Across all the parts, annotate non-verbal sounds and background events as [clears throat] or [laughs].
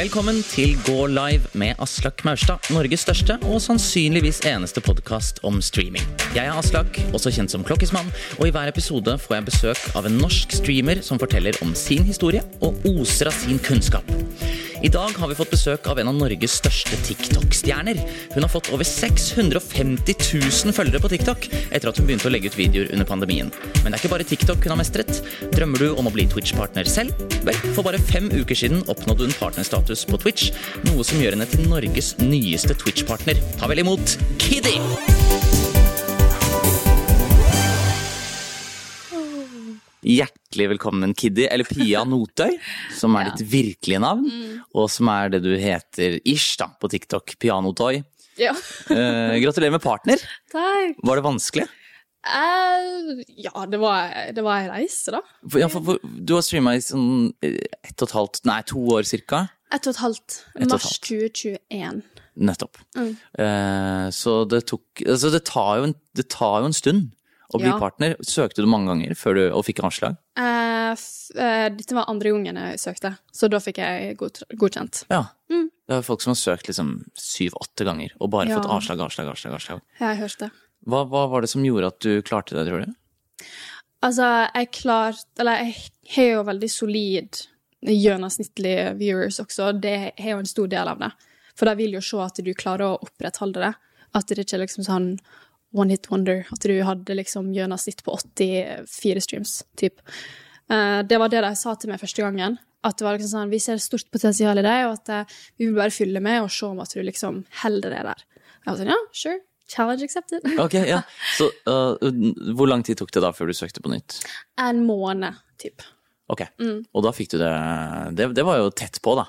Velkommen til Gå live med Aslak Maurstad, Norges største og sannsynligvis eneste podkast om streaming. Jeg er Aslak, også kjent som Klokkismann, og i hver episode får jeg besøk av en norsk streamer som forteller om sin historie og oser av sin kunnskap. I dag har vi fått besøk av en av Norges største TikTok-stjerner. Hun har fått over 650 000 følgere på TikTok etter at hun begynte å legge ut videoer under pandemien. Men det er ikke bare TikTok hun har mestret. Drømmer du om å bli Twitch-partner selv? Vel, for bare fem uker siden oppnådde hun partnerstatus på Twitch, noe som gjør henne til Norges nyeste Twitch-partner. Ta vel imot Kiddy! Hjertelig velkommen, Kiddy, eller Pia [laughs] Notøy, som er Ja. ditt virkelige navn, og som er det du heter ish da, på TikTok, Pianotøy. Ja. Eh, gratulerer med partner. Takk. Var det vanskelig? Eh, ja, det var, det var ei reise, da. For, ja, for, for, du har streama i sånn ett og et halvt, nei, to år cirka. Ett og et halvt. et Mars halvt. 2021. Nettopp. Mm. Uh, så det tok Altså, det tar jo en, det tar jo en stund å bli Ja. partner. Søkte du mange ganger før du, og fikk avslag? Uh, eh, dette var andre gangen jeg søkte, så da fikk jeg god, godkjent. Ja. Mm. Det er folk som har søkt liksom syv-åtte ganger og bare Ja. fått avslag, avslag, avslag. avslag. Jeg har hørt det. Hva, hva var det som gjorde at du klarte det, tror du? Altså, jeg klarte Eller jeg har jo veldig solid gjennomsnittlig viewers også. Det har jo en stor del av det. For de vil jo se at du klarer å opprettholde det. At det ikke er liksom sånn one hit wonder. At du hadde liksom gjennomsnitt på 84 streams, typ. Eh, det var det de sa til meg første gangen. At det var liksom sånn, vi ser stort potensial i deg, og at eh, vi vil bare fylle med og se om at du liksom holder det der. Jeg var sånn, ja, sure. Challenge accepted. [laughs] Ok, ja. Så uh, hvor lang tid tok det da før du søkte på nytt? En måned, typ. Ok, Mm. og da fikk du det Det, det var jo tett på, da.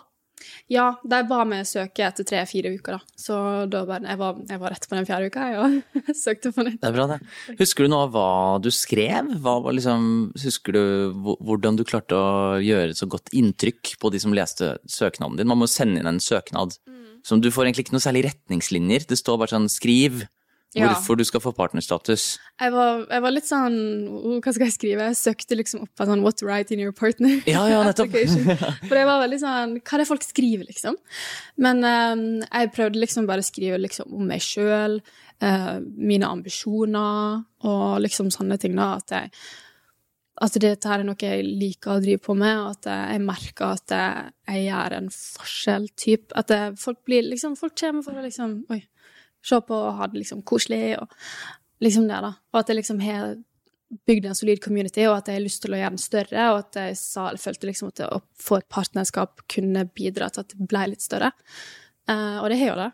Ja, de ba meg søke etter tre-fire uker, da. Så da bare, jeg, var, jeg var rett på den fjerde uka, jeg, og [laughs] søkte på nytt. Det er bra, det. Husker du noe av hva du skrev? Hva var liksom, husker du hvordan du klarte å gjøre så godt inntrykk på de som leste søknaden din? Man må sende inn en søknad. Som du får egentlig ikke noe særlig retningslinjer. Det står bare sånn skriv Ja. hvorfor du skal få partnerstatus. Jeg var, jeg var litt sånn oh, Hva skal jeg skrive? Jeg søkte liksom opp på sånn What to write in your partner. Ja, ja, [laughs] nettopp. For jeg var veldig sånn Hva er det folk skriver, liksom? Men um, jeg prøvde liksom bare å skrive liksom om meg sjøl, mine ambisjoner og liksom sånne ting, da. At jeg at dette her er noe jeg liker å drive på med, og at jeg merker at jeg, gjør en forskjell. Typ. At folk blir liksom Folk kommer for å liksom Oi, se på og ha det liksom koselig, og liksom det, da. Og at jeg liksom har bygd en solid community, og at jeg har lyst til å gjøre den større, og at jeg, sa, følte liksom at å få et partnerskap kunne bidra til at det ble litt større. Uh, og det har jo det.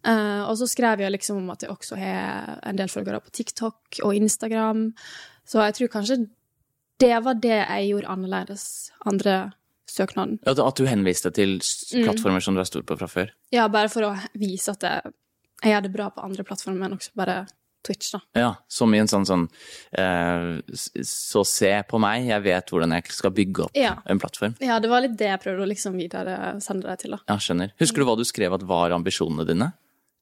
Uh, og så skrev jeg liksom om at jeg også har en del følgere på TikTok og Instagram, så jeg tror kanskje det var det jeg gjorde annerledes andre søknaden. At at du henviste til plattformer Mm. plattformer som du er stor på fra før. Ja, bare for å vise at jeg, jeg gjør det bra på andre plattformer, men også bare Twitch, da. Ja, som i en sånn sånn eh, Så se på meg, jeg vet hvordan jeg skal bygge opp Ja. en plattform. Ja, det var litt det jeg prøvde å liksom videre sende deg til, da. Ja, skjønner. Husker du hva du skrev at var ambisjonene dine?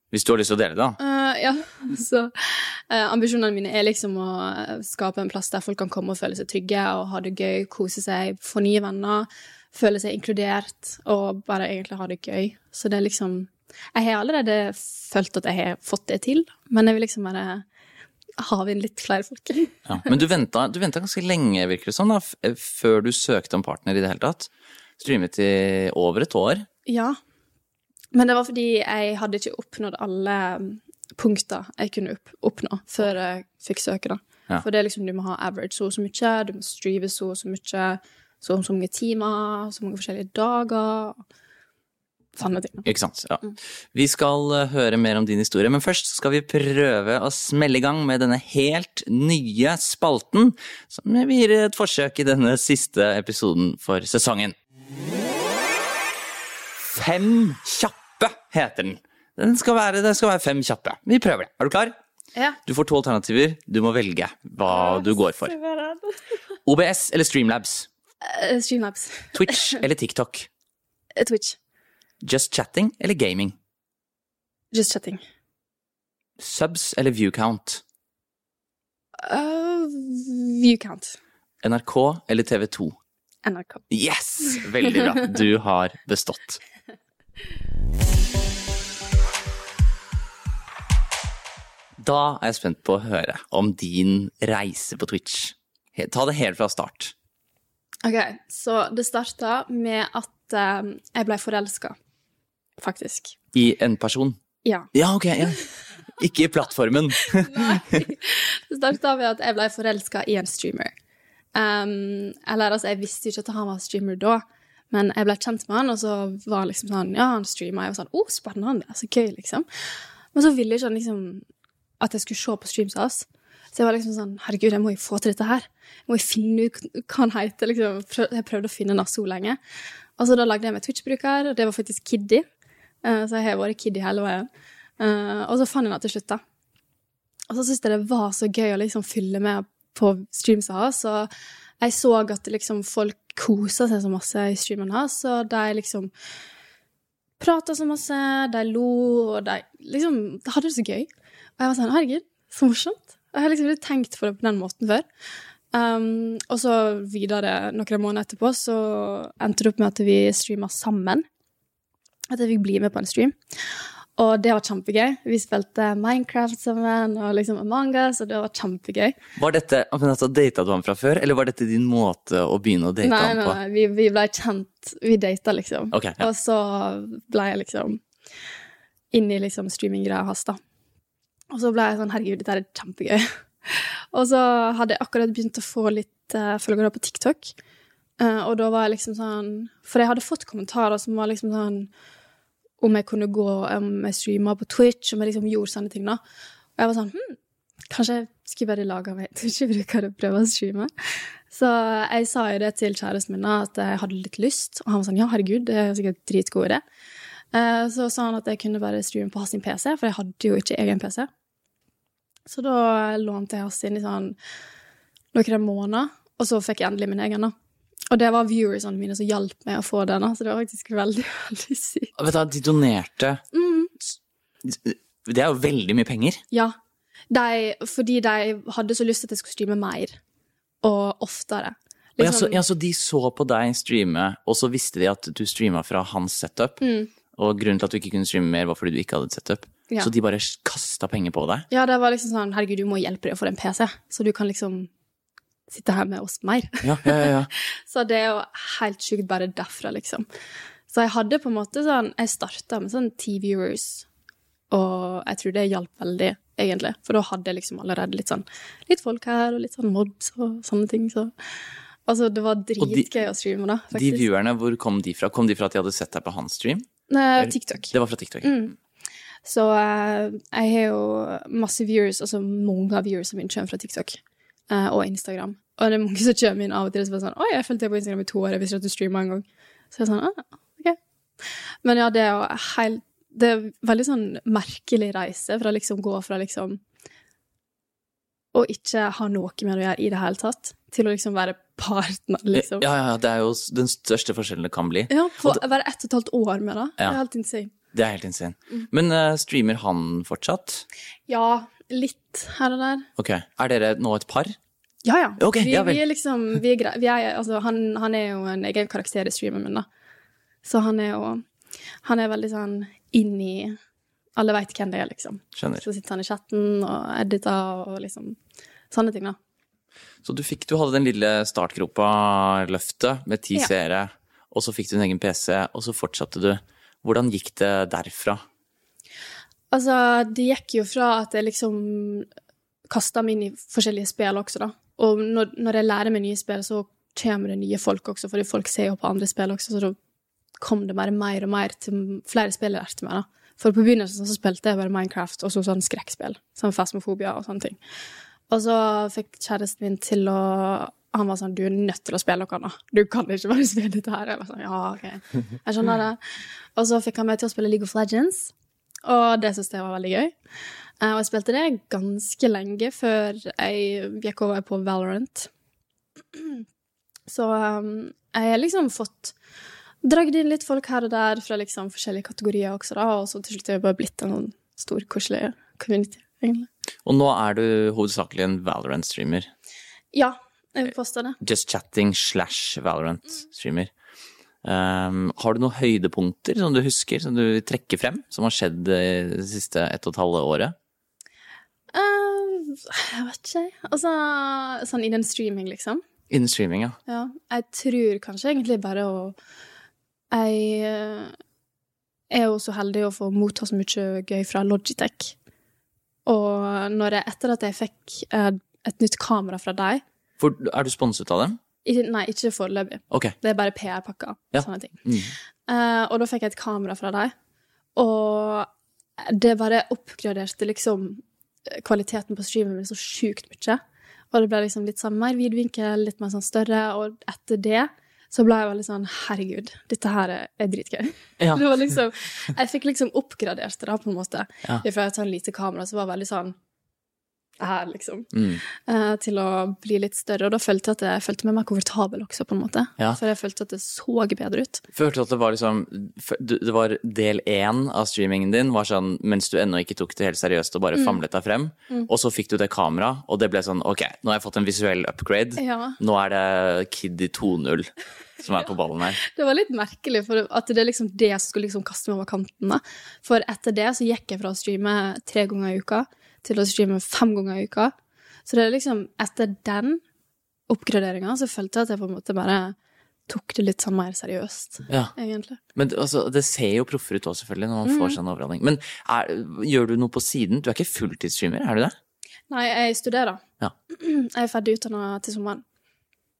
Hvis du har lyst til å dele da. Uh, ja, [laughs] så uh, ambisjonene mine er liksom å eh, skape en plass der folk kan komme og føle seg trygge og ha det gøy, kose seg, få nye venner, føle seg inkludert og bare egentlig ha det gøy. Så det er liksom Jeg har allerede følt at jeg har fått det til, men jeg vil liksom bare ha inn litt flere folk. [laughs] Ja. Men du venta, du venta ganske lenge, virker det sånn, da, før du søkte om partner i det hele tatt. Streamet i over et år. Ja. Men det var fordi jeg hadde ikke oppnådd alle mm, punkter jeg kunne opp oppnå før jeg fikk søke, da. Ja. For det er liksom, du må ha average så og så mye, du må strive så og så mye, så og så mange timer, så mange forskjellige dager. Sånne ting. Ikke sant? Ja. Vi skal eh, høre mer om din historie, men først skal vi prøve å smelle i gang med denne helt nye spalten, som vi gir et forsøk i denne siste episoden for sesongen. Fem kjappe heter den. Den skal være, det skal være fem kjappe. Vi prøver det. Er du klar? Ja. Du får to alternativer. Du må velge hva du går for. OBS [laughs] eller Streamlabs? Uh, Streamlabs. [laughs] Twitch eller TikTok? Uh, Twitch. Just chatting eller gaming? Just chatting. Subs eller viewcount? Uh, view count. NRK eller TV2? NRK. Yes! Veldig bra. Du har bestått. Da er jeg spent på å høre om din reise på Twitch. Ta det helt fra start. Ok, så det starta med at eh, jeg ble forelska, faktisk. I en person. Ja. Ja, ok. Ja. Ikke i plattformen. [laughs] Nei. Det starta med at jeg ble forelska i en streamer. Um, eller altså, jeg visste ikke at han var streamer da, men jeg ble kjent med han, og så var han liksom sånn Ja, han streama. Jeg var sånn Å, oh, spennende. Så gøy, liksom. Men så ville ikke han liksom at jeg skulle se på streams av oss. Så jeg var liksom sånn Herregud, jeg må jo få til dette her. Jeg må jo finne ut hva han heter. liksom. Jeg prøvde å finne han så lenge. Og så da lagde jeg meg Twitch-bruker, og det var faktisk Kiddy. Eh, så jeg har vært Kiddy hele veien. Eh, og så fant jeg han til slutt, da. Og så syntes jeg det var så gøy å liksom fylle med på streams hans. Og jeg så at liksom folk kosa seg så masse i streamen hans, og de liksom prata så masse, de lo, og de liksom de hadde det så gøy. Og jeg var sånn, herregud, så morsomt. Jeg har liksom ikke tenkt på det på den måten før. Um, og så videre, noen måneder etterpå, så endte det opp med at vi streama sammen. At jeg fikk bli med på en stream. Og det var kjempegøy. Vi spilte Minecraft sammen og liksom Among us, og det var kjempegøy. Var dette, altså, Data du han fra før, eller var dette din måte å begynne å date Nei, nei, på? nei, vi, vi ble kjent. Vi data, liksom. Okay, ja. Og så ble jeg liksom inn i liksom streaminggreia hans, da. Og så ble jeg sånn herregud, dette er kjempegøy. [laughs] og så hadde jeg akkurat begynt å få litt uh, følgere på TikTok. Uh, og da var jeg liksom sånn For jeg hadde fått kommentarer som var liksom sånn Om jeg kunne gå Om jeg streama på Twitch, om jeg liksom gjorde sånne ting, da. Og jeg var sånn hm, Kanskje jeg skulle bare lage meg Twitch-bruker [laughs] og prøve å streame. Så jeg sa jo det til kjæresten min, at jeg hadde litt lyst. Og han var sånn ja, herregud, det er sikkert dritgod idé. Eh, Så sa han at jeg kunne bare streame på hans PC, for jeg hadde jo ikke egen PC. Så da lånte jeg hans inn i sånn noen måneder, og så fikk jeg endelig min egen, da. Og det var viewersene mine som hjalp meg å få den, så det var faktisk veldig, [laughs] veldig sykt. Vet du, de donerte Mm. Det er jo veldig mye penger. Ja. De, fordi de hadde så lyst til at jeg skulle streame mer, og oftere. Og ja, så, Liksom- ja, så de så på deg streame, og så visste de at du streama fra hans setup. Mm. Og grunnen til at du ikke kunne streame mer, var fordi du ikke hadde et setup. Ja. Så de bare kasta penger på deg. Ja, det var liksom sånn Herregud, du må hjelpe deg å få en PC, så du kan liksom sitte her med oss mer. Ja, ja, ja. [laughs] Så det er jo helt sjukt bare derfra, liksom. Så jeg hadde på en måte sånn Jeg starta med sånn ti viewers, og jeg tror det hjalp veldig, egentlig. For da hadde jeg liksom allerede litt sånn Litt folk her, og litt sånn mods og sånne ting, så Altså, det var dritgøy å streame, da, De viewerne, hvor kom de fra? Kom de fra at de hadde sett deg på hans stream? Nei, TikTok. Det var fra TikTok. Mm. Så uh, jeg har jo masse viewers, altså mange av viewersene mine kommer fra TikTok og Instagram. Og det er mange som kommer inn av og til og så bare sånn 'Oi, jeg fulgte deg på Instagram i to år, jeg visste ikke at du streama en gang'. Så jeg er sånn, ah, ok. Men ja, det er jo helt Det er en veldig sånn merkelig reise fra liksom gå fra liksom å ikke ha noe med det å gjøre i det hele tatt, til å liksom være partner, liksom. Ja, ja, det er jo den største forskjellen det kan bli. Ja, på å være ett og et halvt år med det. Det er helt insane. Det er helt insane. Mm. Men uh, streamer han fortsatt? Ja, litt her og der. Ok. Er dere nå et par? Ja, ja. Ok, vi, ja vi er liksom vi er. Vi er, altså, han, han er jo en egen karakter i streamen min, da. Så han er jo Han er veldig sånn inn i Alle veit hvem det er, liksom. Skjønner. Så sitter han i chatten og editer og liksom Sånne ting, da. Så du fikk, du hadde den lille startgropa-løftet med ti Ja. seere, og så fikk du en egen PC, og så fortsatte du. Hvordan gikk det derfra? Altså, det gikk jo fra at jeg liksom kasta meg inn i forskjellige spill også, da. Og når, når jeg lærer meg nye spill, så kommer det nye folk også, fordi folk ser jo på andre spill også, så da kom det bare mer og mer til flere spill jeg lærte meg, da. For på begynnelsen så spilte jeg bare Minecraft og så sånn skrekkspill, sånn Fasmofobia og sånne ting. Og så fikk kjæresten min til å Han var sånn 'Du er nødt til å spille noe annet. Du kan ikke bare spille dette her.' Jeg var sånn, ja, ok. Jeg skjønner det. Og så fikk han meg til å spille League of Legends. Og det syntes jeg var veldig gøy. Uh, Og jeg spilte det ganske lenge før jeg gikk over på Valorant. [clears throat] Så um, jeg har liksom fått dragd inn litt folk her og der fra liksom forskjellige kategorier også, da, og så til slutt er jeg bare blitt en sånn stor, koselig community, egentlig. Og nå er du hovedsakelig en Valorant-streamer. Ja. Jeg vil påstå det. Just chatting slash Valorant-streamer. Um, har du noen høydepunkter som du husker, som du trekker frem, som har skjedd det siste ett og et halvt året? Uh, jeg vet ikke. Altså, sånn innen streaming, liksom. Innen streaming, ja. Ja. Jeg tror kanskje egentlig bare å Jeg eh, er jo så heldig å få motta så mye gøy fra Logitech. Og jeg, etter at jeg fikk eh, et nytt kamera fra deg For, er du sponset av dem? Nei, ikke foreløpig. Okay. Det er bare PR-pakker. Ja. Sånne ting. Mm. Uh, og da fikk jeg et kamera fra deg, og det bare oppgraderte liksom kvaliteten på streamen min så sjukt mye. Og det ble liksom litt sånn mer vidvinkel, litt mer sånn større, og etter det så ble jeg veldig sånn Herregud, dette her er, er dritgøy. Ja. [laughs] Det var liksom Jeg fikk liksom oppgradert det, da, på en måte. Ja. Fra et sånn lite kamera som var veldig sånn her, liksom. Mm. eh, til å bli litt større. Og da følte jeg at jeg følte meg mer komfortabel også, på en måte. Ja. For jeg følte at det så bedre ut. Følte du at det var liksom Det var del én av streamingen din var sånn mens du ennå ikke tok det helt seriøst og Mm. bare famlet deg frem, og så fikk du det kameraet, og det ble sånn ok, nå har jeg fått en visuell upgrade. Ja. Nå er det Kiddy i 2.0 som er på ballen her. [laughs] Det var litt merkelig, for at det er liksom det som skulle liksom kaste meg over kanten. For etter det så gikk jeg fra å streame tre ganger i uka til å streame fem ganger i uka. Så det er liksom etter den oppgraderinga så følte jeg at jeg på en måte bare tok det litt sånn mer seriøst, Ja. egentlig. Men altså, det ser jo proffer ut også, selvfølgelig, når man får sånn overhandling. Men er, gjør du noe på siden? Du er ikke fulltidsstreamer, er du det? Nei, jeg studerer. Ja. [clears throat] Jeg er ferdig utdanna til sommeren.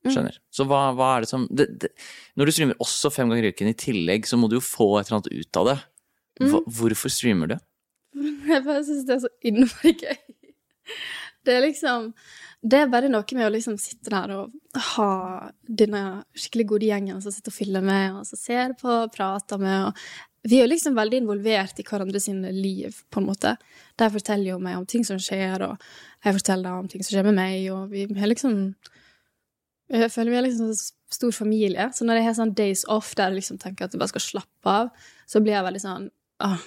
Skjønner. Så hva, hva er det som det, det, Når du streamer også fem ganger i uken i tillegg, så må du jo få et eller annet ut av det. Hva, hvorfor streamer du? [laughs] Jeg bare syns det er så innmari gøy. Det er liksom Det er bare noe med å liksom sitte der og ha denne skikkelig gode gjengen som sitter og filmer med, og som ser på og prater med. Og vi er jo liksom veldig involvert i hverandre sine liv, på en måte. De forteller jo meg om ting som skjer, og jeg forteller om ting som skjer med meg, og vi er liksom Jeg føler vi er liksom stor familie. Så når jeg har sånn days off der jeg liksom tenker at jeg bare skal slappe av, så blir jeg veldig sånn Åh,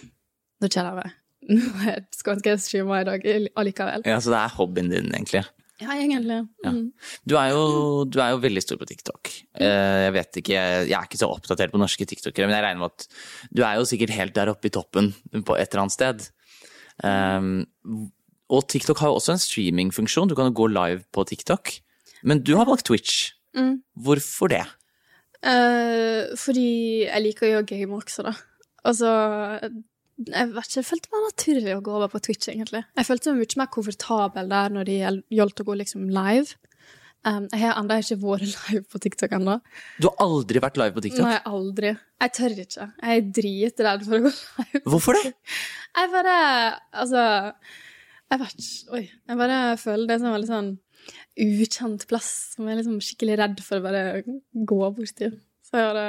nå kjenner jeg meg. [laughs] Ønske jeg streama i dag allikevel. Ja, Så det er hobbyen din, egentlig. Ja, egentlig. Mm. Du er jo, du er jo veldig stor på TikTok. Eh, Jeg vet ikke, jeg er ikke så oppdatert på norske tiktokere, men jeg regner med at du er jo sikkert helt der oppe i toppen på et eller annet sted. Um, og TikTok har jo også en streamingfunksjon. Du kan jo gå live på TikTok. Men du har valgt Twitch. Mm. Hvorfor det? Eh, fordi jeg liker å gjøre game også, da. Altså jeg vet ikke, jeg følte det var naturlig å gå over på Twitch, egentlig. Jeg følte meg mye mer komfortabel der når det gjaldt å gå liksom live. Um, jeg har ennå ikke vært [laughs] live på TikTok ennå. Du har aldri vært live på TikTok. Nei, aldri. Jeg tør ikke. Jeg er dritredd for å gå live. Hvorfor det? [laughs] Jeg bare Altså Jeg vet ikke Oi. Jeg bare føler det som en veldig sånn ukjent plass som jeg er liksom skikkelig redd for å bare gå bort til. Så jeg bare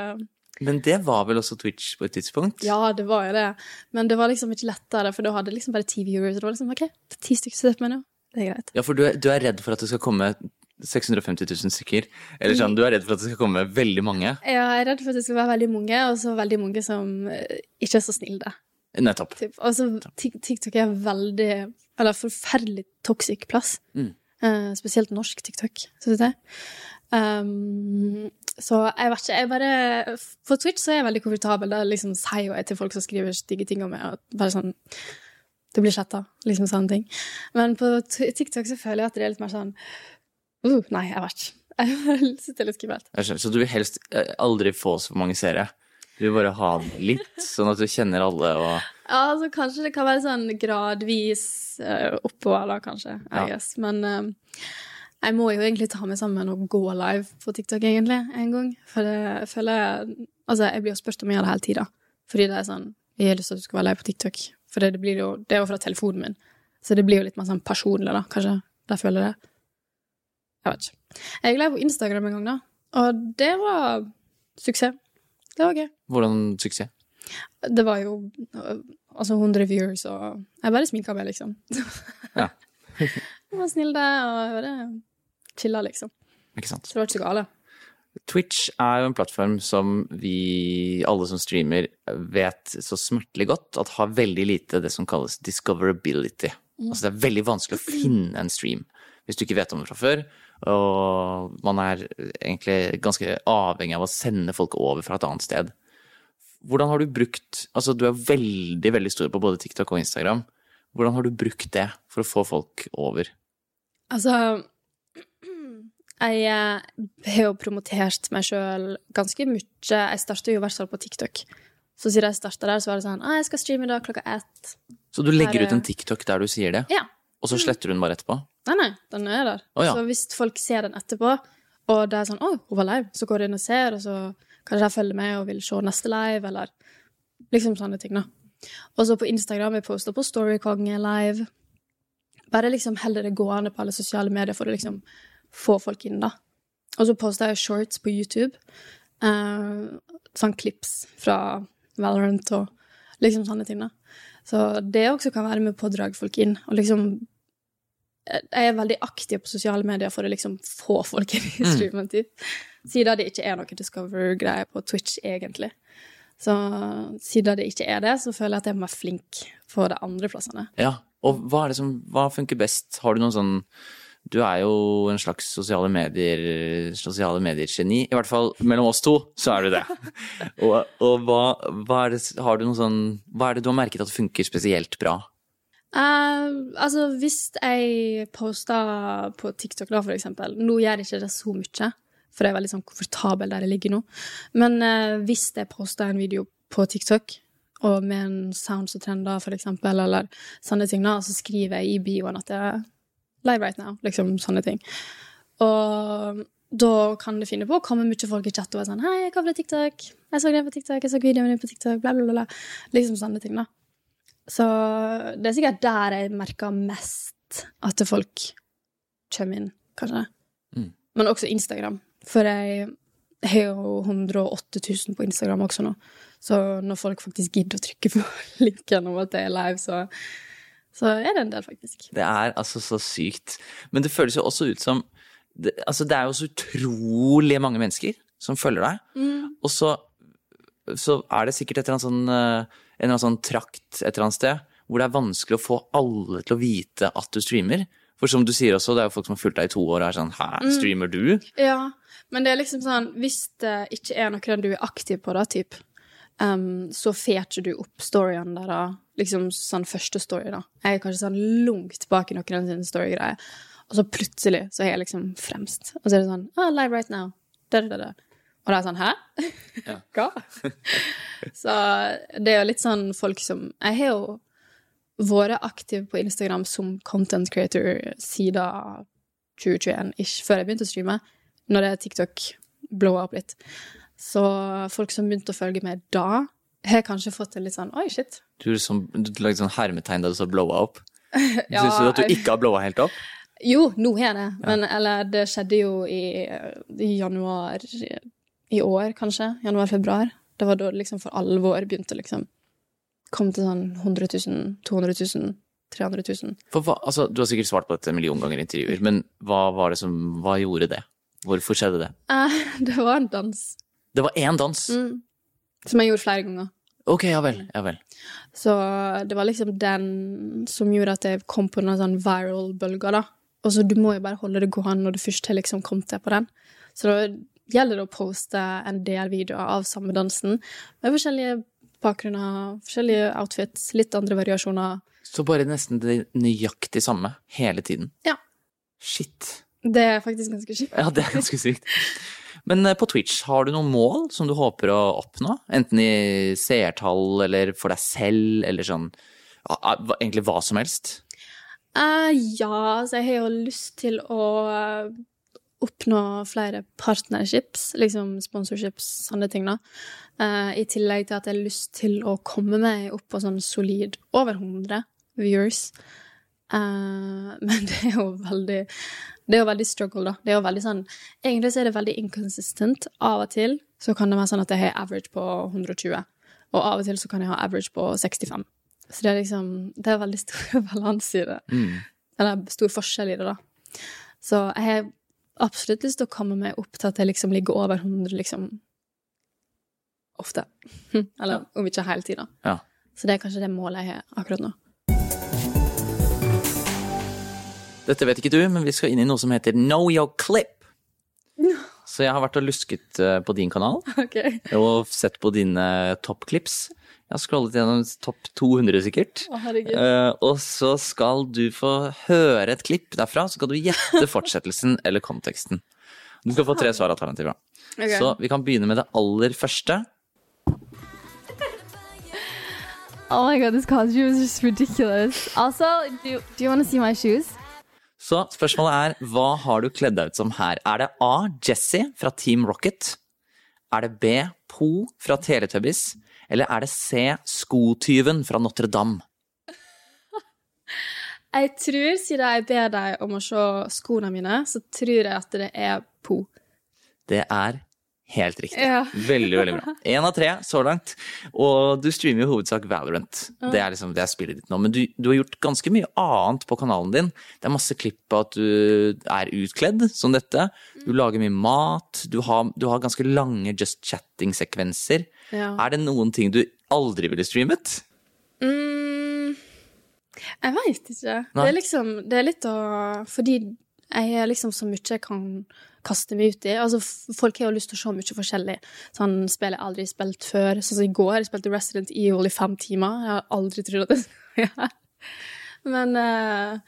Men det var vel også Twitch på et tidspunkt? Ja, det var jo det. Men det var liksom ikke lettere, for da hadde liksom bare ti viewers. Og det var liksom OK, ti stykker som ser på meg nå. Det er greit. Ja, for du er, du er redd for at det skal komme 650 000 stykker? Eller sånn, du er redd for at det skal komme veldig mange? Ja, Jeg er redd for at det skal være veldig mange, og så veldig mange som eh, ikke er så snille. Nettopp. Typ. Og så TikTok er veldig Eller forferdelig toxic plass. Mm. Uh, spesielt norsk TikTok, syns jeg. Um, så jeg vet ikke, jeg bare For Twitch så er jeg veldig komfortabel. Da liksom sier jeg til folk som skriver stygge ting om meg, at bare sånn Det blir chatta. Liksom sånne ting. Men på TikTok så føler jeg at det er litt mer sånn uh, Nei, jeg vet ikke. [laughs] Jeg sitter det er litt skummelt. Så du vil helst eh, aldri få så mange seere? Du vil bare ha litt, sånn at du kjenner alle og Ja, altså kanskje det kan være sånn gradvis uh, oppover, da, kanskje. Ja. Men eh, jeg må jo egentlig ta meg sammen og gå live på TikTok, egentlig, en gang. For det, jeg føler Altså, jeg blir jo spurt om jeg gjør det hele tida. Fordi det er sånn Jeg har lyst til at du skal være live på TikTok. For det, det blir jo Det er jo fra telefonen min. Så det blir jo litt mer sånn personlig, da, kanskje. Der føler jeg det. Jeg vet ikke. Jeg er live på Instagram en gang, da. Og det var suksess. Det var gøy. Hvordan suksess? Det var jo altså 100 viewers, og jeg bare sminka meg, liksom. Ja. [laughs] jeg var snill det, og jeg bare chilla, liksom. Ikke sant? Så det var ikke så gale. Twitch er jo en plattform som vi, alle som streamer, vet så smertelig godt at har veldig lite det som kalles discoverability. Altså det er veldig vanskelig å finne en stream hvis du ikke vet om det fra før. og man er egentlig ganske avhengig av å sende folk over fra et annet sted. Hvordan har du brukt Altså, du er veldig, veldig stor på både TikTok og Instagram. Hvordan har du brukt det for å få folk over? Altså Jeg eh, har jo promotert meg sjøl ganske mye. Jeg starta jo i hvert fall på TikTok. Så siden jeg starta der, så var det sånn ah, 'Jeg skal streame da klokka ett'. Så du legger Her, ut en TikTok der du sier det, Ja. og så sletter du den bare etterpå? Nei, nei, den er der. Oh, ja. Så hvis folk ser den etterpå, og det er sånn 'Å, hun var live', så går de inn og ser, og så kanskje jeg følger med og vil se neste live, eller liksom sånne ting, da. Og så på Instagram jeg poster på Storykonge live. Bare liksom holder det gående på alle sosiale medier for å liksom få folk inn, da. Og så poster jeg shorts på YouTube. Eh, sånn klips fra Valorant og liksom sånne ting, da. Så det også kan være med på å dra folk inn. Og liksom Jeg er veldig aktiv på sosiale medier for å liksom få folk inn i streamen, typ. Siden det ikke er noe Discover-greie på Twitch, egentlig. Så siden det ikke er det, så føler jeg at jeg må være flink på de andre plassene. Ja. Og hva er det som Hva funker best? Har du noen sånn Du er jo en slags sosiale medier sosiale medier-geni. I hvert fall mellom oss to, så er du det. [laughs] og og hva, hva er det Har du noe sånn Hva er det du har merket at funker spesielt bra? Uh, altså, hvis jeg poster på TikTok, da, for eksempel Nå gjør jeg ikke det så mye, for jeg er veldig sånn komfortabel der jeg ligger nå. Men uh, hvis jeg poster en video på TikTok, og med en sound som trender, for eksempel, eller sånne ting, da, så skriver jeg i bioen at er live right now. Liksom sånne ting. Og da kan du finne på å komme mye folk i chat og være sånn 'Hei, hva ble TikTok?' 'Jeg så den på TikTok. Jeg så videoen din på TikTok.' Bla, bla. bla. Liksom sånne ting, da. Så det er sikkert der jeg merker mest at folk kommer inn, kanskje. Mm. Men også Instagram. For jeg har jo 108 000 på Instagram også nå. Så når folk faktisk gidder å trykke på [laughs] linken om at det er live, så, så er det en del, faktisk. Det er altså så sykt. Men det føles jo også ut som det, Altså, det er jo så utrolig mange mennesker som følger deg. Og så, så er det sikkert et eller annet sånn, eh, en eller annen sånn trakt et eller annet sted hvor det er vanskelig å få alle til å vite at du streamer. For som du sier også, det er jo folk som har fulgt deg i to år og er sånn Hæ, streamer du? Ja, men det er liksom sånn Hvis det ikke er noe du er aktiv på, da, typ, um, så får ikke du opp storyene der, da. Liksom sånn første story, da. Jeg er kanskje sånn langt bak i noen sine storygreier. Og så plutselig så er jeg liksom fremst. Og så er det sånn ah, Live right now. Da, da, da. Og da er jeg sånn Hæ? Ja. [laughs] Hva? så det er jo litt sånn folk som Jeg har jo vært aktiv på Instagram som content creator siden 2021-ish, før jeg begynte å streame, når det TikTok blowa opp litt. Så folk som begynte å følge med da, har kanskje fått det litt sånn Oi, shit. Du, som, du lagde sånn hermetegn da du så blowa opp. Ja, Syns [laughs] du at du ikke har blowa helt opp? Jo, nå har jeg det. Men eller, det skjedde jo i, i januar i år, kanskje. Januar-februar. Det var da det liksom for alvor begynte liksom Kom til sånn 100 000, 200 000, 300 000. Hva, altså, du har sikkert svart på dette en million ganger i intervjuer, men hva var det som Hva gjorde det? Hvorfor skjedde det? Eh, [laughs] det var en dans Det var én dans? Mm. som jeg gjorde flere ganger. Ok, ja vel. Ja vel. Så det var liksom den som gjorde at jeg kom på noen sånn viral-bølger, da. Og så du må jo bare holde det gående når du først har liksom kommet deg på den. Så da gjelder det å poste en del videoer av samme dansen med forskjellige bakgrunner, forskjellige outfits, litt andre variasjoner. Så bare nesten det nøyaktig samme hele tiden. Ja. Shit. Det er faktisk ganske sykt. Ja, det er ganske sykt. Men eh, på Twitch, har du noen mål som du håper å oppnå? Enten i seertall eller for deg selv, eller sånn Egentlig hva som helst? Uh, ja, så jeg har jo lyst til å eh, oppnå flere partnerships, liksom sponsorships, sånne ting, da. Uh, I tillegg til at jeg har lyst til å komme meg opp på sånn solid over 100 viewers. Eh, [laughs] men det er jo veldig Det er jo veldig struggle, da. Det er jo veldig sånn Egentlig så er det veldig inconsistent. Av og til så kan det være sånn at jeg har average på 120, og av og til så kan jeg ha average på 65. Så det er liksom Det er veldig stor [laughs] balanse i det. Eller stor forskjell i det, da. Så jeg har absolutt lyst til å komme meg opp til at jeg liksom ligger over 100, liksom. Ofte. [laughs] Eller om ikke hele tida. Ja. Så det er kanskje det målet jeg har akkurat nå. Dette vet ikke du, men vi skal inn i noe som heter Know your clip. Så jeg har vært og lusket eh, på din kanal okay. og sett på dine toppklips. Jeg har scrollet gjennom topp 200 sikkert. Å. Eh, og så skal du få høre et klipp derfra, så skal du gjette fortsettelsen [laughs] eller konteksten. Du skal få tre svaralternativer. Okay. Så vi kan begynne med det aller første. Oh my god, this costume is just ridiculous. Also, do, do you want to see my shoes? Så spørsmålet er, hva har du kledd deg ut som her? Er det A. Jesse fra Team Rocket? Er det B. Po fra Teletubbies? Eller er det C. Skotyven fra Notre-Dame? [laughs] Jeg tror, siden jeg ber deg om å se skoene mine, så tror jeg at det er Po. Det er helt riktig. Ja. Veldig, veldig bra. [laughs] Én av tre så langt. Og du streamer jo hovedsak Valorant. Det er liksom det er spillet ditt nå. Men du, du har gjort ganske mye annet på kanalen din. Det er masse klipp av at du er utkledd som dette. Du lager mye mat. Du har, du har ganske lange just chatting-sekvenser. Ja. Er det noen ting du aldri ville streamet? Mm, jeg veit ikke. Nei. Det er liksom Det er litt å Fordi jeg er liksom så mye jeg kan kaste meg ut i. Altså, folk har jo lyst til å se mye forskjellig. Sånn spill jeg aldri spilt før. Sånn som i går, jeg spilte Resident Evil i fem timer. Jeg har aldri trodd at [laughs] det. Men uh,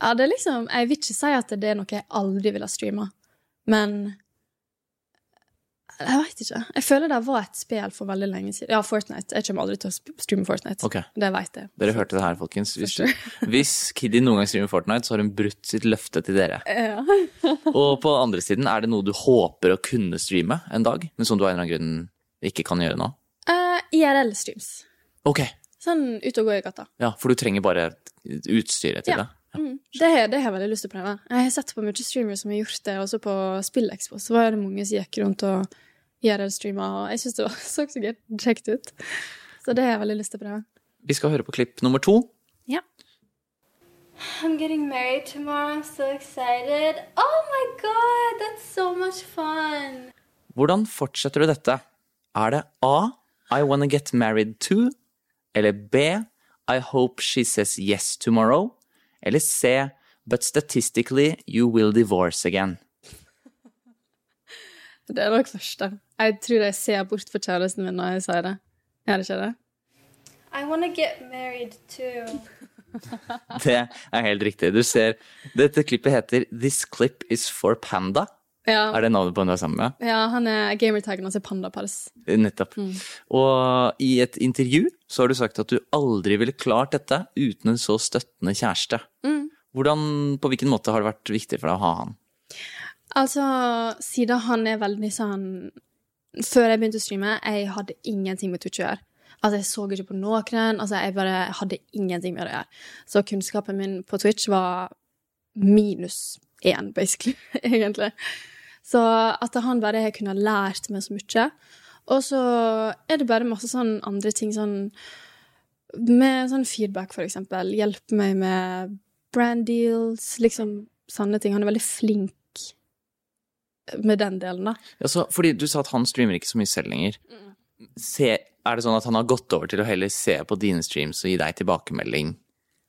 ja, det er liksom Jeg vil ikke si at det er noe jeg aldri ville streama, men jeg veit ikke. Jeg føler det var et spill for veldig lenge siden. Ja, Fortnite. Jeg kommer aldri til å streame Fortnite. Ok. Det veit jeg. Dere hørte det her, folkens. Hvis, hvis Kiddy noen gang streamer Fortnite, så har hun brutt sitt løfte til dere. Ja. [laughs] Og på andre siden, er det noe du håper å kunne streame en dag, men som du av en eller annen grunn ikke kan gjøre nå? Uh, IRL-streams. Ok, Sånn ut og gå i gata. ja, for du trenger bare utstyret til Ja. det. Mm. Det, har- det har jeg veldig lyst til å prøve. Jeg har sett på mye streamere som har gjort det, også på SpillExpo. Så var det mange som gikk rundt og IRL-streama, og jeg syns det var [laughs] så så kjekt ut. Så det har jeg veldig lyst til å prøve. Vi skal høre på klipp nummer to. Ja. I'm getting married tomorrow. I'm so excited. Oh my god, that's so much fun. Hvordan fortsetter du dette? Er det A. I wanna get married to? Eller B. I hope she says yes tomorrow? Eller C. But statistically you will divorce again. Det er nok første. Jeg tror jeg ser bort for kjæresten min når jeg sier det. Er det ikke det? I want to get married too. Det er helt riktig. Du ser, dette klippet heter This clip is for panda. Ja, Er det navnet på en du er sammen med? ja han er gamertaggen hans er Pandapals. Nettopp. Og i et intervju så har du sagt at du aldri ville klart dette uten en så støttende kjæreste. Hvordan, på hvilken måte har det vært viktig for deg å ha han? Altså, siden han er veldig sånn Før jeg begynte å streame, jeg hadde ingenting med Twitch å gjøre. Altså, jeg så ikke på noen. Altså, jeg bare hadde ingenting med det å gjøre. Så kunnskapen min på Twitch var minus én, basically, [laughs] egentlig. Så at han bare har kunnet lært meg så mye. Og så er det bare masse sånn andre ting, sånn Med sånn feedback, for eksempel. Hjelpe meg med brand deals, liksom sånne ting. Han er veldig flink med den delen, da. Ja, så, fordi du sa at han streamer ikke så mye selv lenger. Se, er det sånn at han har gått over til å heller se på dine streams og gi deg tilbakemelding?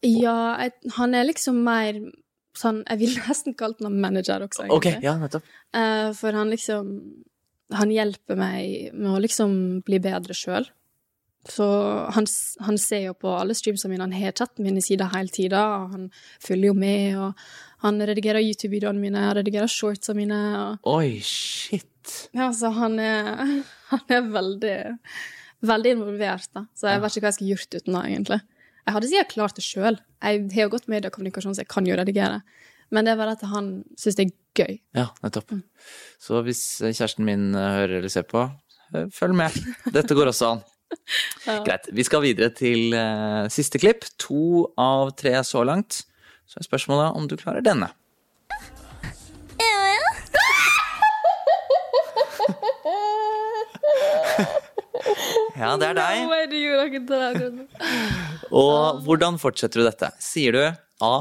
Ja, jeg, han er liksom mer sånn Jeg vil nesten kalt han manager også, egentlig. Okay, ja, nettopp. Eh, for han liksom Han hjelper meg med å liksom bli bedre sjøl. Så han, han ser jo på alle streamsene mine, han har chatten min i sida hele tida, og han følger jo med, og han redigerer YouTube-videoene mine, han redigerer shortsene mine, og Oi, shit. Ja, så han er, han er veldig, veldig involvert, da. Så jeg vet ikke hva jeg skulle gjort uten det, egentlig. Jeg hadde sikkert klart det sjøl. Jeg har jo gått mediekommunikasjon, så jeg kan jo redigere. Men det er bare at han syns det er gøy. Ja, nettopp. Så hvis kjæresten min eh, hører eller ser på, eh, følg med. Dette går også an. [laughs] Greit. Vi skal videre til uh, siste klipp. To av tre så langt. Så er spørsmålet om du klarer denne. Ja, [laughs] det er deg. [laughs] Og hvordan fortsetter du dette? Sier du A.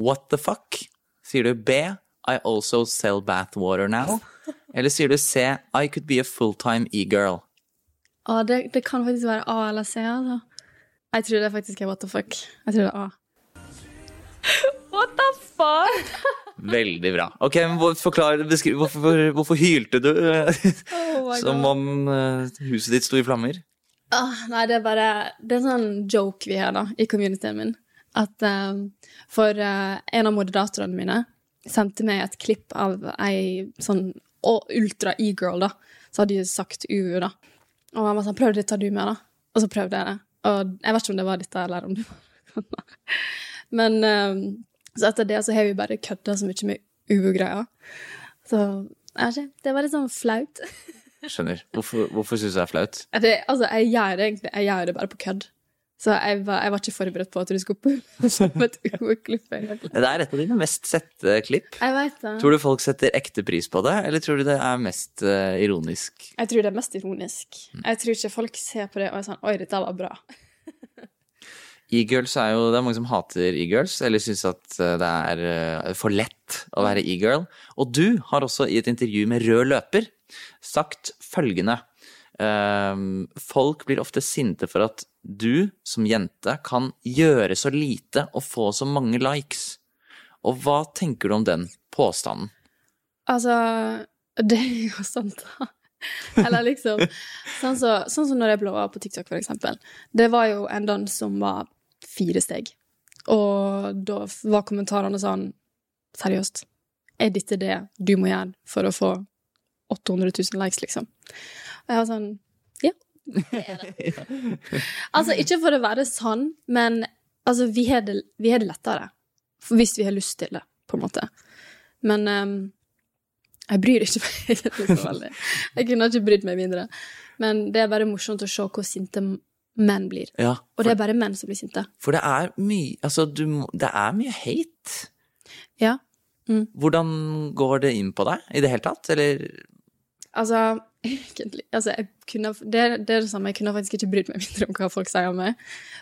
What the fuck? Sier du B. I also sell bathwater now? [laughs] Eller sier du C. I could be a fulltime e-girl? Å, det, det kan faktisk være A eller C, altså. Jeg tror det faktisk er what the fuck. Jeg tror det er A. [laughs] What the fuck? Veldig bra. Ok, men Forklar, beskriv, hvorfor, hvorfor hylte du Oh som om eh, huset ditt sto i flammer? Ah, nei, det er bare Det er en sånn joke vi har da, i communityen min. At eh, For uh, en av moderatorene mine sendte meg et klipp av ei sånn å- ultra e-girl, da. Så hadde de sagt UU, da. Og han var sånn 'Prøv dette, du med', da. Og så prøvde jeg det. Og jeg vet ikke om det var dette, eller om det var noe. [laughs] Men eh, så etter det så har vi bare kødda så mye med UU-greia. Så jeg vet ikke. Det var litt sånn flaut. [laughs] Skjønner. Hvorfor, hvorfor syns du det er flaut? Det, altså, jeg gjør det egentlig Jeg gjør det bare på kødd. Så jeg var, jeg var ikke forberedt på at du skulle pulle [laughs] som et UO-klipp. Det er et av dine mest sette klipp. Jeg vet det. Tror du folk setter ekte pris på det, eller tror du det er mest uh, ironisk? Jeg tror det er mest ironisk. Jeg tror ikke folk ser på det og er sånn Oi, dette var bra. [laughs] E-girls er jo Det er mange som hater e-girls, eller syns at eh, det er eh, for lett å være e-girl. Og du har også i et intervju med Rød løper sagt følgende ehm, Folk blir ofte sinte for at du som jente kan gjøre så lite og få så mange likes. Og hva tenker du om den påstanden? Altså, det er jo sant, da. Eller liksom Sånn som så, sånn som når jeg blowa på TikTok, for eksempel. Det var jo en dans som var fire steg. Og da var kommentarene sånn Seriøst, er dette det du må gjøre for å få 800 000 likes, liksom? Og jeg var sånn Ja. Det er det. altså, ikke for å være sånn, men altså, vi har det, lettere. Hvis vi har lyst til det, på en måte. Men um, jeg bryr ikke meg [laughs] så veldig. Jeg kunne ikke brydd meg mindre. Men det er bare morsomt å se hvor sinte menn blir. Ja, Og det er bare menn som blir sinte. For det er mye Altså, du Det er mye hate. Ja. Hvordan går det inn på deg i det hele tatt, eller Altså, [laughs] egentlig altså, kunne, det, det er det samme. Jeg kunne faktisk ikke brydd meg mindre om hva folk sier om meg.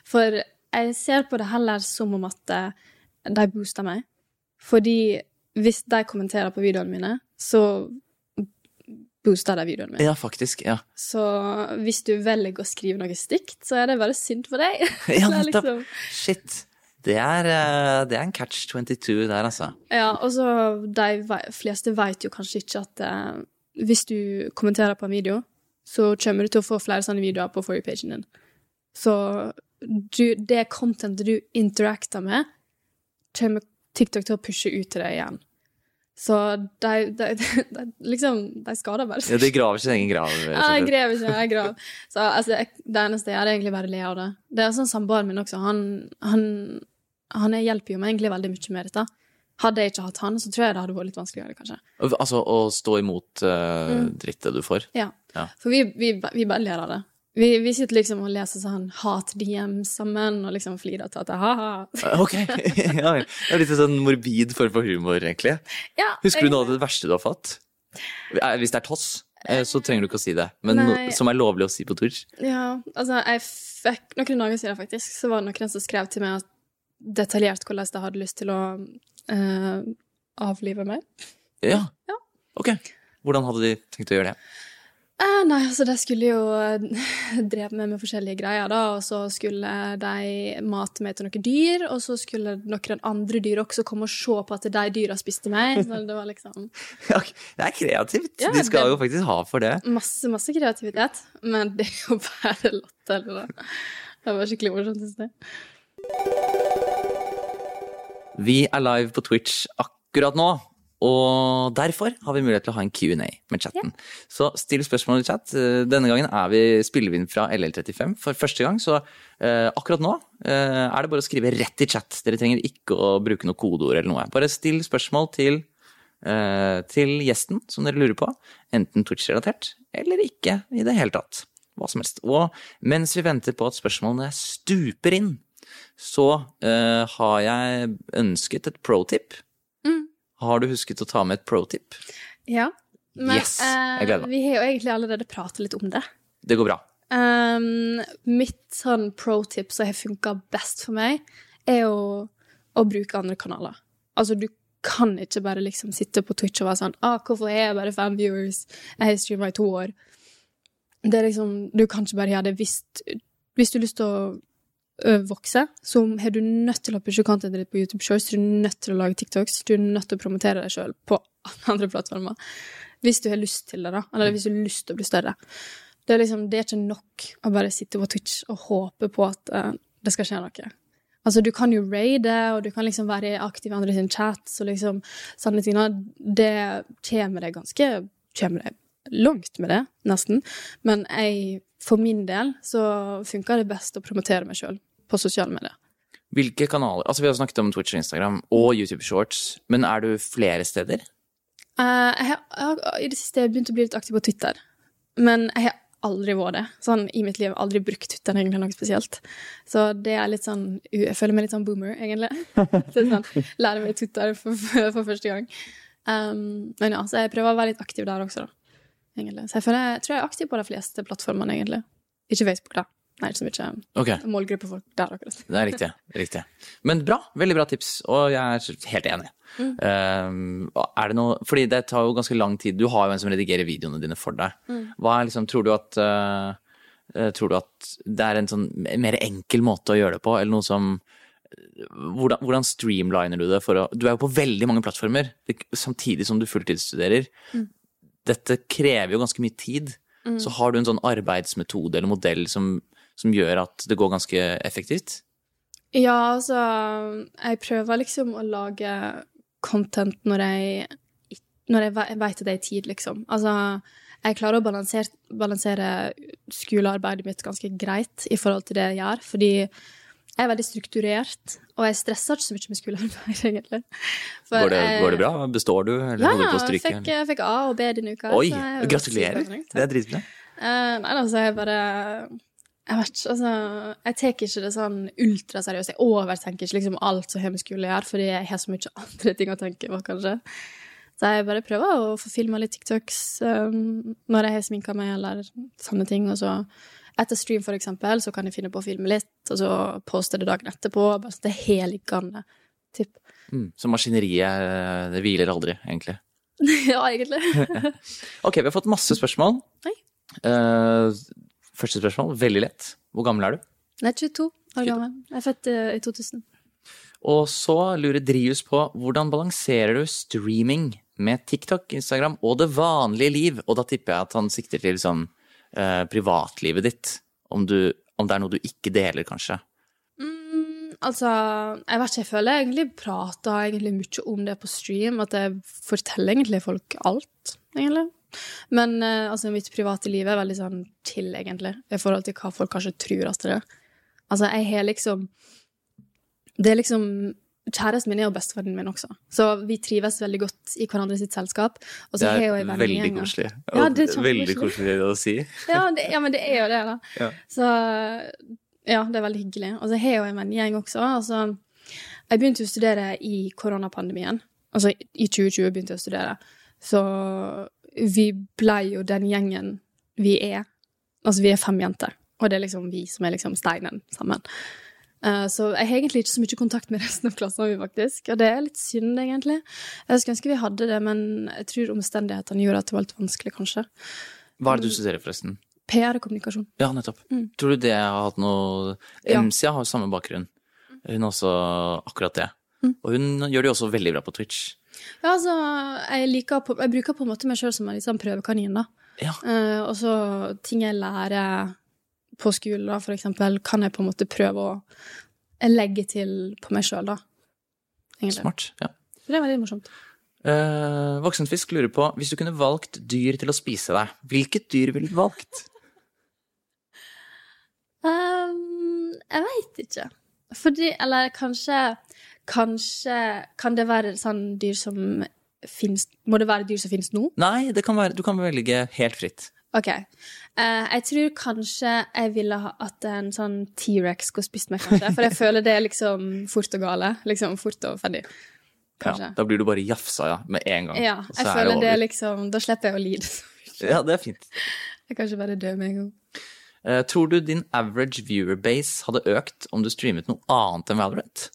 For jeg ser på det heller som om at eh, de booster meg. Fordi hvis de kommenterer på videoene mine, så booster de videoene mine. Ja, faktisk. Ja. Så hvis du velger å skrive noe stygt, så er det bare synd for deg. [laughs] Ja, [laughs] nettopp. liksom- Shit. Det er, eh, det er en catch 22 der, altså. Ja, og så de fleste vet jo kanskje ikke at eh, hvis du kommenterer på en video, så kommer du til å få flere sånne videoer på for you-pagen din. Så du, det contentet du interacter med, kommer TikTok til å pushe ut til deg igjen. Så de, de, [laughs] de, liksom, de skader bare Ja, de graver sin egen grav. Ja, jeg graver ikke, jeg grav. Så altså, jeg, det eneste jeg gjør, er egentlig bare å le av det. Det er sånn samboeren min også. Han, han, han hjelper jo meg egentlig veldig mye med dette. Hadde jeg ikke hatt han, så tror jeg det hadde vært litt vanskeligere, kanskje. Altså å stå imot uh, drittet du får. Ja. Ja. For vi, vi, vi bare ler av det. Vi, vi sitter liksom og leser sånn hat-DM sammen, og liksom flirer til at det ha-ha. Ok, [laughs] ja. Det er litt sånn morbid form for humor, egentlig. Ja, Husker du noe av det verste du har fått? Eh, Hvis det er toss, eh, så trenger du ikke å si det. Men no, som er lovlig å si på tur. Ja, altså, jeg fikk noen dager siden, faktisk, så var det noen som skrev til meg at detaljert hvordan de hadde lyst til å uh, avlive meg. Ja. Ja. Ok. Hvordan hadde de tenkt å gjøre det? Eh, nei, altså de skulle jo eh, [laughs] dreve med med forskjellige greier, da, og så skulle de mate meg til noen dyr, og så skulle noen andre dyr også komme og se på at de dyra spiste meg. Så det var liksom [laughs] Ja, det er kreativt. Ja, de skal jo faktisk ha for det. masse, masse kreativitet, men det er jo [laughs] bare latterlig, da. Det var skikkelig morsomt, syns jeg. Vi er live på Twitch akkurat nå. Og derfor har vi mulighet til å ha en Q&A med chatten. Så still spørsmål i chat. Eh, Denne gangen er vi, spiller vi inn fra LL35 for første gang, så eh, akkurat nå eh, er det bare å skrive rett i chat. Dere trenger ikke å bruke noe kodeord eller noe. Bare still spørsmål til, eh, til gjesten som dere lurer på. Enten Twitch-relatert eller ikke i det hele tatt. Hva som helst. Og mens vi venter på at spørsmålene stuper inn, så uh, har jeg ønsket et pro-tip. Har du husket å ta med et pro-tip? Ja. Men Yes, jeg gleder meg. eh, vi har jo egentlig allerede pratet litt om det. Det går bra. Um, mitt sånn pro-tip som har funka best for meg, er jo å bruke andre kanaler. Altså, du kan ikke bare liksom sitte på Twitch og være sånn ah, 'Hvorfor er jeg bare fem viewers? Jeg har streama i to år.' Det er liksom, Du kan ikke bare gjøre det hvis, hvis du har lyst til å vokse, så er du nødt til å pushe contentet ditt på YouTube Shorts, du er nødt til å lage TikToks, du er nødt til å promotere deg sjøl på [laughs] andre plattformer. Hvis du har lyst til det, da. Eller hvis du har lyst til å bli større. Det er liksom, det er ikke nok å bare sitte på Twitch og håpe på at uh, det skal skje noe. Altså, du kan jo raide, og du kan liksom være aktiv i andre sin chat, så liksom sånne ting, det kommer deg ganske Kommer deg langt med det, nesten. Men jeg, for min del, så funker det best å promotere meg sjøl på sosiale medier. Hvilke kanaler Altså, vi har snakket om Twitch og Instagram og YouTube Shorts, men er du flere steder? Uh, jeg, har, jeg i det siste begynt å bli litt aktiv på Twitter, men jeg har aldri vært det. Sånn i mitt liv aldri brukt Twitter egentlig noe spesielt. Så det er litt sånn Jeg føler meg litt sånn boomer, egentlig. [laughs] Så sånn, lærer meg Twitter for, for, for første gang. Um, men ja, så jeg prøver å være litt aktiv der også, da. Egentlig. Så jeg, føler, jeg tror jeg er aktiv på de fleste plattformene, egentlig. Ikke Facebook, da. Nei, ikke så mye målgruppe målgruppefolk der, akkurat. det er riktig. riktig. Men bra. Veldig bra tips, og jeg er helt enig. Um, og er det noe Fordi det tar jo ganske lang tid. Du har jo en som redigerer videoene dine for deg. Hva er liksom Tror du at uh, uh, Tror du at det er en sånn mer enkel måte å gjøre det på, eller noe som hvordan, hvordan streamliner du det for å Du er jo på veldig mange plattformer samtidig som du fulltidsstuderer. Dette krever jo ganske mye tid. Så har du en sånn arbeidsmetode eller modell som, som gjør at det går ganske effektivt? Ja, altså Jeg prøver liksom å lage content når jeg Når jeg ve- vet at det er tid, liksom. Altså, jeg klarer å balansere, balansere skolearbeidet mitt ganske greit i forhold til det jeg gjør, fordi jeg er veldig strukturert, og jeg stresser ikke så mye med skolearbeid, [laughs] egentlig. Går det, jeg- går det bra? Består du, eller Ja, holder du på å stryke? fikk, jeg fikk A og B denne uka. Oi, er gratulerer! Det er dritbra. Uh, nei, altså, jeg bare Jeg vet ikke, altså Jeg tar ikke det sånn ultraseriøst. Jeg overtenker ikke liksom alt som har med skole å gjøre, fordi jeg har så mye andre ting å tenke på, kanskje. Så jeg bare prøver å få filma litt TikToks um, når jeg har sminka meg, eller sånne ting. Og så etter stream, for eksempel, så kan jeg finne på å filme litt, og så poste det dagen etterpå. Bare så det er helt liggende. Typ. Mm, så maskineriet eh, det hviler aldri, egentlig. [laughs] ja, egentlig. [laughs] Ok, vi har fått masse spørsmål. Nei. Eh, første spørsmål, veldig lett. Hvor gammel er du? Jeg er 22 år gammel. Jeg er født eh, i 2000. Og så lurer Drius på hvordan balanserer du streaming med TikTok, Instagram og det vanlige liv? Og da tipper jeg at han sikter til sånn eh, privatlivet ditt. Om, du, om det er noe du ikke deler, kanskje. Mm, altså, jeg vet ikke, jeg føler jeg egentlig prater egentlig mye om det på stream, at jeg forteller egentlig folk alt, egentlig. Men eh, altså, mitt private liv er veldig sånn chill, egentlig, i forhold til hva folk kanskje tror at det er. Altså, jeg har liksom Det er liksom Kjæresten min er jo bestevennen min også, så vi trives veldig godt i hverandre sitt selskap. Det er veldig koselig. Ja, det er veldig koselig å si. [laughs] Ja, det, ja, men det er jo det, da. Ja. Så ja, det er veldig hyggelig. Og så har jeg jo en vennegjeng også. Altså, jeg begynte å studere i koronapandemien. Altså i 2020 begynte jeg å studere. Så vi ble jo den gjengen vi er. Altså vi er fem jenter, og det er liksom vi som er liksom steinen sammen. Uh, så jeg har egentlig ikke så mye kontakt med resten av klassen min, faktisk. Og det er litt synd, egentlig. Jeg skulle ønske vi hadde det, men jeg tror omstendighetene gjorde at det var litt vanskelig, kanskje. Hva er det du studerer, forresten? PR og kommunikasjon. Ja, nettopp. Mm. Tror du det har hatt noe Ja. MCA har jo samme bakgrunn. Hun har også akkurat det. Mm. Og hun gjør det jo også veldig bra på Twitch. Ja, altså, jeg, liker på, jeg bruker på en måte meg sjøl som en liksom prøvekanin, da. Ja. Uh, og så ting jeg lærer på skolen, da, for eksempel, kan jeg på en måte prøve å legge til på meg sjøl, da. Egentlig. Smart. ja. Så det er veldig morsomt. Uh, Voksenfisk lurer på, hvis du kunne valgt dyr til å spise deg, hvilket dyr ville du valgt? [laughs] Um, jeg veit ikke. Fordi Eller kanskje Kanskje Kan det være sånn dyr som fins Må det være dyr som fins nå? Nei, det kan være, du kan velge helt fritt. OK. Uh, jeg tror kanskje jeg ville ha at en sånn T-rex skulle spist meg, kanskje. For jeg føler det er liksom fort og gale. Liksom fort og ferdig. Kanskje. Ja, da blir du bare jafsa ja, med en gang. Ja, jeg er føler det, det, liksom Da slipper jeg å lide. Ja, det er fint. Jeg kan ikke bare dø med en gang. Uh, tror du din average viewer base hadde økt om du streamet noe annet enn Valorant?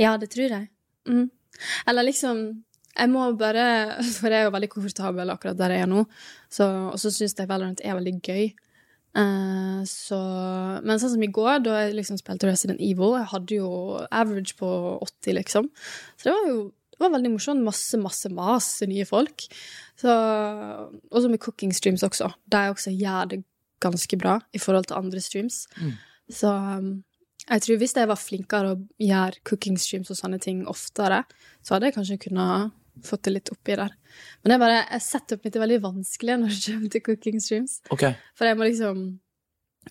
Ja, det tror jeg. Mm. Eller liksom Jeg må bare [laughs] For jeg er jo veldig komfortabel akkurat der jeg er nå, så, og så syns jeg Valorant er veldig gøy. Uh, så, men sånn som i går, da jeg liksom spilte Resident Evil, jeg hadde jo average på 80, liksom. Så det var jo det var veldig morsomt. Masse, masse mas, nye folk. Så, og så med cooking streams også. De også gjør det ganske bra i forhold til andre streams. Så um, jeg tror hvis jeg var flinkere å gjøre cooking streams og sånne ting oftere, så hadde jeg kanskje kunnet fått det litt oppi der. Men jeg, bare, jeg setup mitt er veldig vanskelig når det kommer til cooking streams. Okay. For jeg må liksom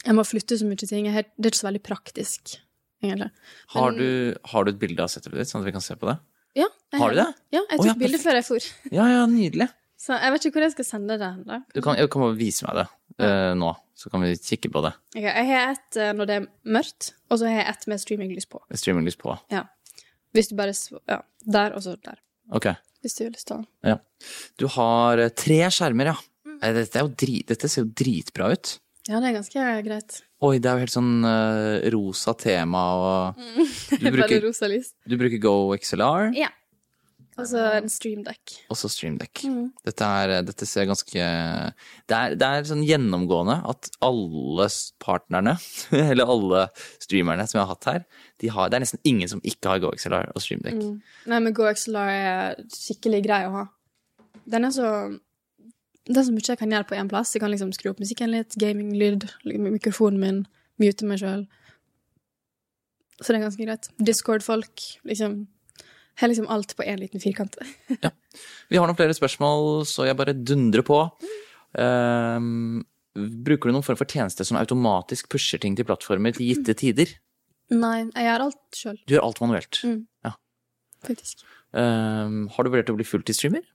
Jeg må flytte så mye ting. Jeg, det er ikke så veldig praktisk, egentlig. Har, du, har du et bilde av setupet ditt, sånn at vi kan se på det? Ja, jeg Har du det? Ja, jeg tok tok ja, bilde før jeg for. Ja, ja, nydelig. Så jeg vet ikke hvor jeg skal sende det hen. Du kan, jeg kan bare vise meg det uh, nå, så kan vi kikke på det. Okay, jeg har et eh, når det er mørkt, og så har jeg et med streaminglys på. Streaminglys på. Ja. Hvis du bare Ja. Der, og så der. Ok. Hvis du har lyst til å Ja. Du har eh, tre skjermer, ja. Mm. Dette, er jo drit, dette ser jo dritbra ut. Ja, det er ganske greit. Oi, det er jo helt sånn uh, rosa tema, og [laughs] du, Bare bruker, rosa lys. du bruker Go XLR, Ja. Og så en streamdeck. og så Streamdeck. Mm. Dette, er, dette ser ganske det er, det er sånn gjennomgående at alle partnerne, [laughs] eller alle streamerne som jeg har hatt her, de har, det er nesten ingen som ikke har GoXLR og Streamdeck. Mm. Nei, men GoXLR er skikkelig grei å ha. Den er så Det er så mye jeg kan gjøre på én plass. Jeg kan liksom skru opp musikken litt, gaminglyd, mikrofonen min, mute meg sjøl. Så det er ganske greit. Discord-folk, liksom Har liksom alt på én liten firkant. [laughs] Vi har noen flere spørsmål, så jeg bare dundrer på. Um, bruker du noen form for tjeneste som automatisk pusher ting til plattformer til gitte tider? Nei, jeg gjør alt sjøl, Du gjør alt manuelt. Mm. faktisk. Um, har du vurdert å bli fulltidsstreamer?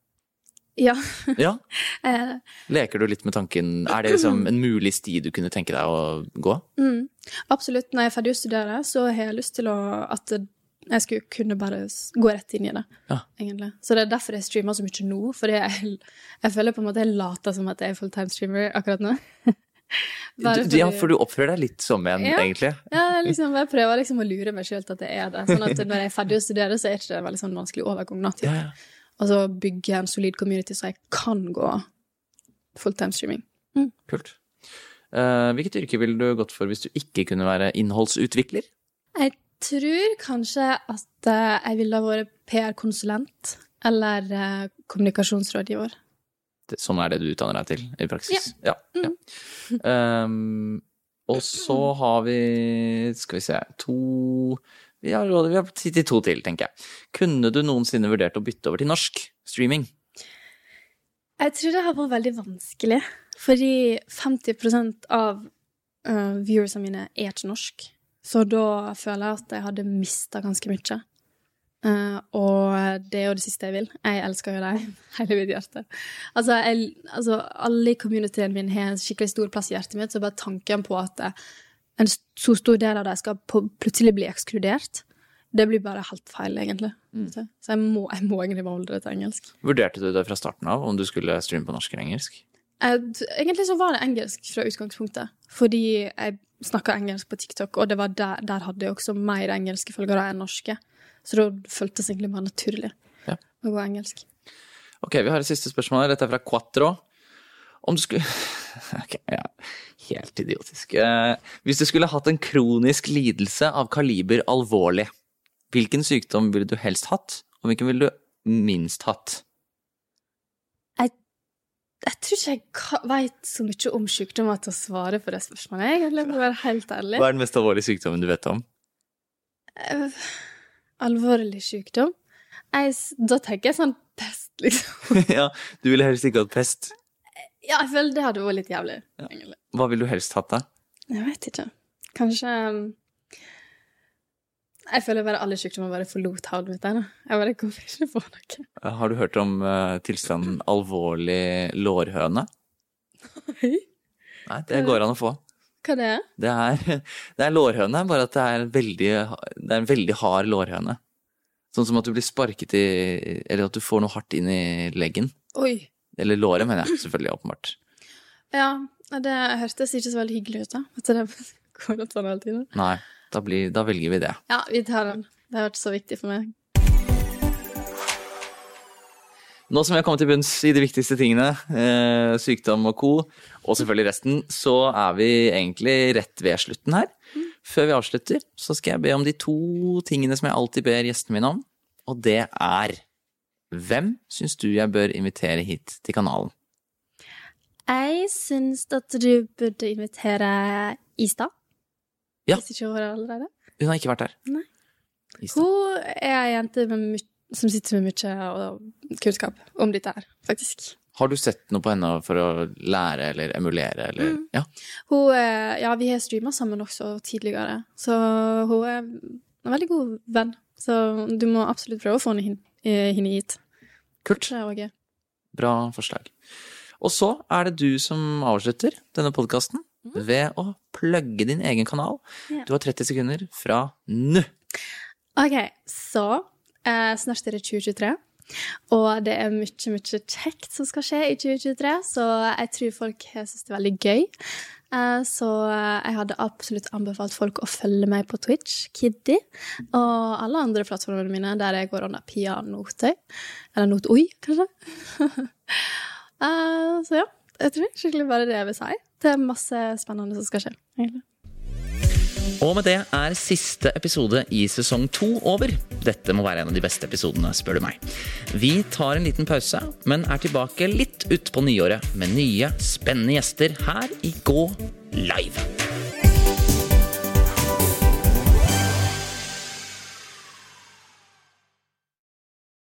Ja. [laughs] Ja. [laughs] Eh, Leker du litt med tanken Er det liksom en mulig sti du kunne tenke deg å gå? mm, absolutt. Når jeg er ferdig å studere, så har jeg lyst til å, at jeg skulle kunne bare gå rett inn i det. Ja. egentlig. Så det er derfor jeg streamer så mye nå. Fordi jeg, jeg føler på en måte jeg later som at jeg er fulltime streamer akkurat nå. [laughs] Du, ja, for du oppfører deg litt som en, Ja. egentlig. Ja, liksom, jeg prøver liksom å lure meg sjøl til at det er det. Sånn at når jeg er ferdig å studere, så er ikke det en veldig sånn vanskelig overgang. Da. Ja, ja. Og så bygge en solid community så jeg kan gå fulltime streaming. Kult. Uh, hvilket yrke ville du gått for hvis du ikke kunne være innholdsutvikler? Jeg tror kanskje at eh, jeg ville ha vært PR-konsulent eller eh, kommunikasjonsrådgiver. Sånn er det du utdanner deg til i praksis? Ja. ja. [laughs] Ehm, og så har vi Skal vi se To Vi har, vi har tid til to til, tenker jeg. Kunne du noensinne vurdert å bytte over til norsk streaming? Jeg tror det har vært veldig vanskelig, fordi 50% av uh, viewersene mine er ikke norsk. Så da føler jeg at jeg hadde mista ganske mye. Uh, og det er jo det siste jeg vil. Jeg elsker jo deg [laughs] hele mitt hjerte. Altså, jeg, altså, alle i communityen min har en skikkelig stor plass i hjertet mitt, så bare tanken på at en så stor del av dem skal plutselig bli ekskludert, det blir bare helt feil, egentlig. Så jeg må, jeg må egentlig beholde det til engelsk. Vurderte du det fra starten av, om du skulle streame på norsk eller engelsk? Jeg, Egentlig så var det engelsk fra utgangspunktet. Fordi jeg snakka engelsk på TikTok, og det var der, der hadde jeg også mer engelske følgere enn norske. Så da føltes det egentlig mer naturlig Ja. å gå engelsk. Ok, vi har et siste spørsmål. Dette er fra Quatro. Om du skulle [laughs] Ok, ja. Helt idiotisk. Eh, hvis du skulle hatt en kronisk lidelse av kaliber alvorlig, hvilken sykdom ville du helst hatt, og hvilken ville du minst hatt? Jeg tror ikke jeg veit så mye om sykdommer til å svare på det spørsmålet. Jeg vil være helt ærlig. Hva er den mest alvorlige sykdommen du vet om? Eh, Alvorlig sykdom? Jeg, da tenker jeg sånn pest, liksom. [laughs] ja, du ville helst ikke hatt pest. Ja, jeg føler det hadde vært litt jævlig. Ja. Hva ville du helst hatt, da? Jeg vet ikke. Kanskje um, Jeg føler bare alle sykdommer bare forlot hodet mitt. der. Jeg bare kommer ikke på noe. Har du hørt om uh, tilstanden alvorlig lårhøne? Oi. Nei, det går an å få. Hva det er? Det er, [laughs] det er lårhøne, bare at det er, veldig, det er en veldig hard lårhøne. Sånn som at du blir sparket i Eller at du får noe hardt inn i leggen. Oi. Eller låret, mener jeg. Selvfølgelig, åpenbart. Ja, det hørtes ikke så veldig hyggelig ut, da. At det [laughs] går opp sånn hele tiden. Nei, da, blir, da velger vi det. Ja, vi tar den. Det har vært så viktig for meg. Nå som vi har kommet til bunns i de viktigste tingene, eh, sykdom og co., og selvfølgelig resten, så er vi egentlig rett ved slutten her. Før vi avslutter, så skal jeg be om de to tingene som jeg alltid ber gjestene mine om, og det er Hvem syns du jeg bør invitere hit til kanalen? Jeg syns at du burde invitere Ista. Ja. Hvis ikke hun har allerede. Hun har ikke vært her. Nei. Hun er ei jente som sitter med mye kunnskap om dette her, faktisk. Har du sett noe på henne for å lære eller emulere, eller Mm. Ja. Hun, eh, ja, vi har streama sammen også tidligere, så hun er en veldig god venn. Så du må absolutt prøve å få henne eh, henne hit. Kult. Bra forslag. Og så er det du som avslutter denne podkasten ved å plugge din egen kanal. Ja. Du har 30 sekunder fra nå. OK, så eh, snart er det 2023. Og det er mye, mye kjekt som skal skje i 2023, så jeg tror folk syns det er veldig gøy. Eh, Så jeg hadde absolutt anbefalt folk å følge meg på Twitch, Kiddy, og alle andre plattformene mine der jeg går under Pia Notøy. Eller Notoi, kanskje. [laughs] Eh, Så ja, jeg tror skikkelig bare det jeg vil si. Det er masse spennende som skal skje, egentlig. Og med det er siste episode i sesong to over. Dette må være en av de beste episodene, spør du meg. Vi tar en liten pause, men er tilbake litt utpå nyåret med nye, spennende gjester her i Gå live.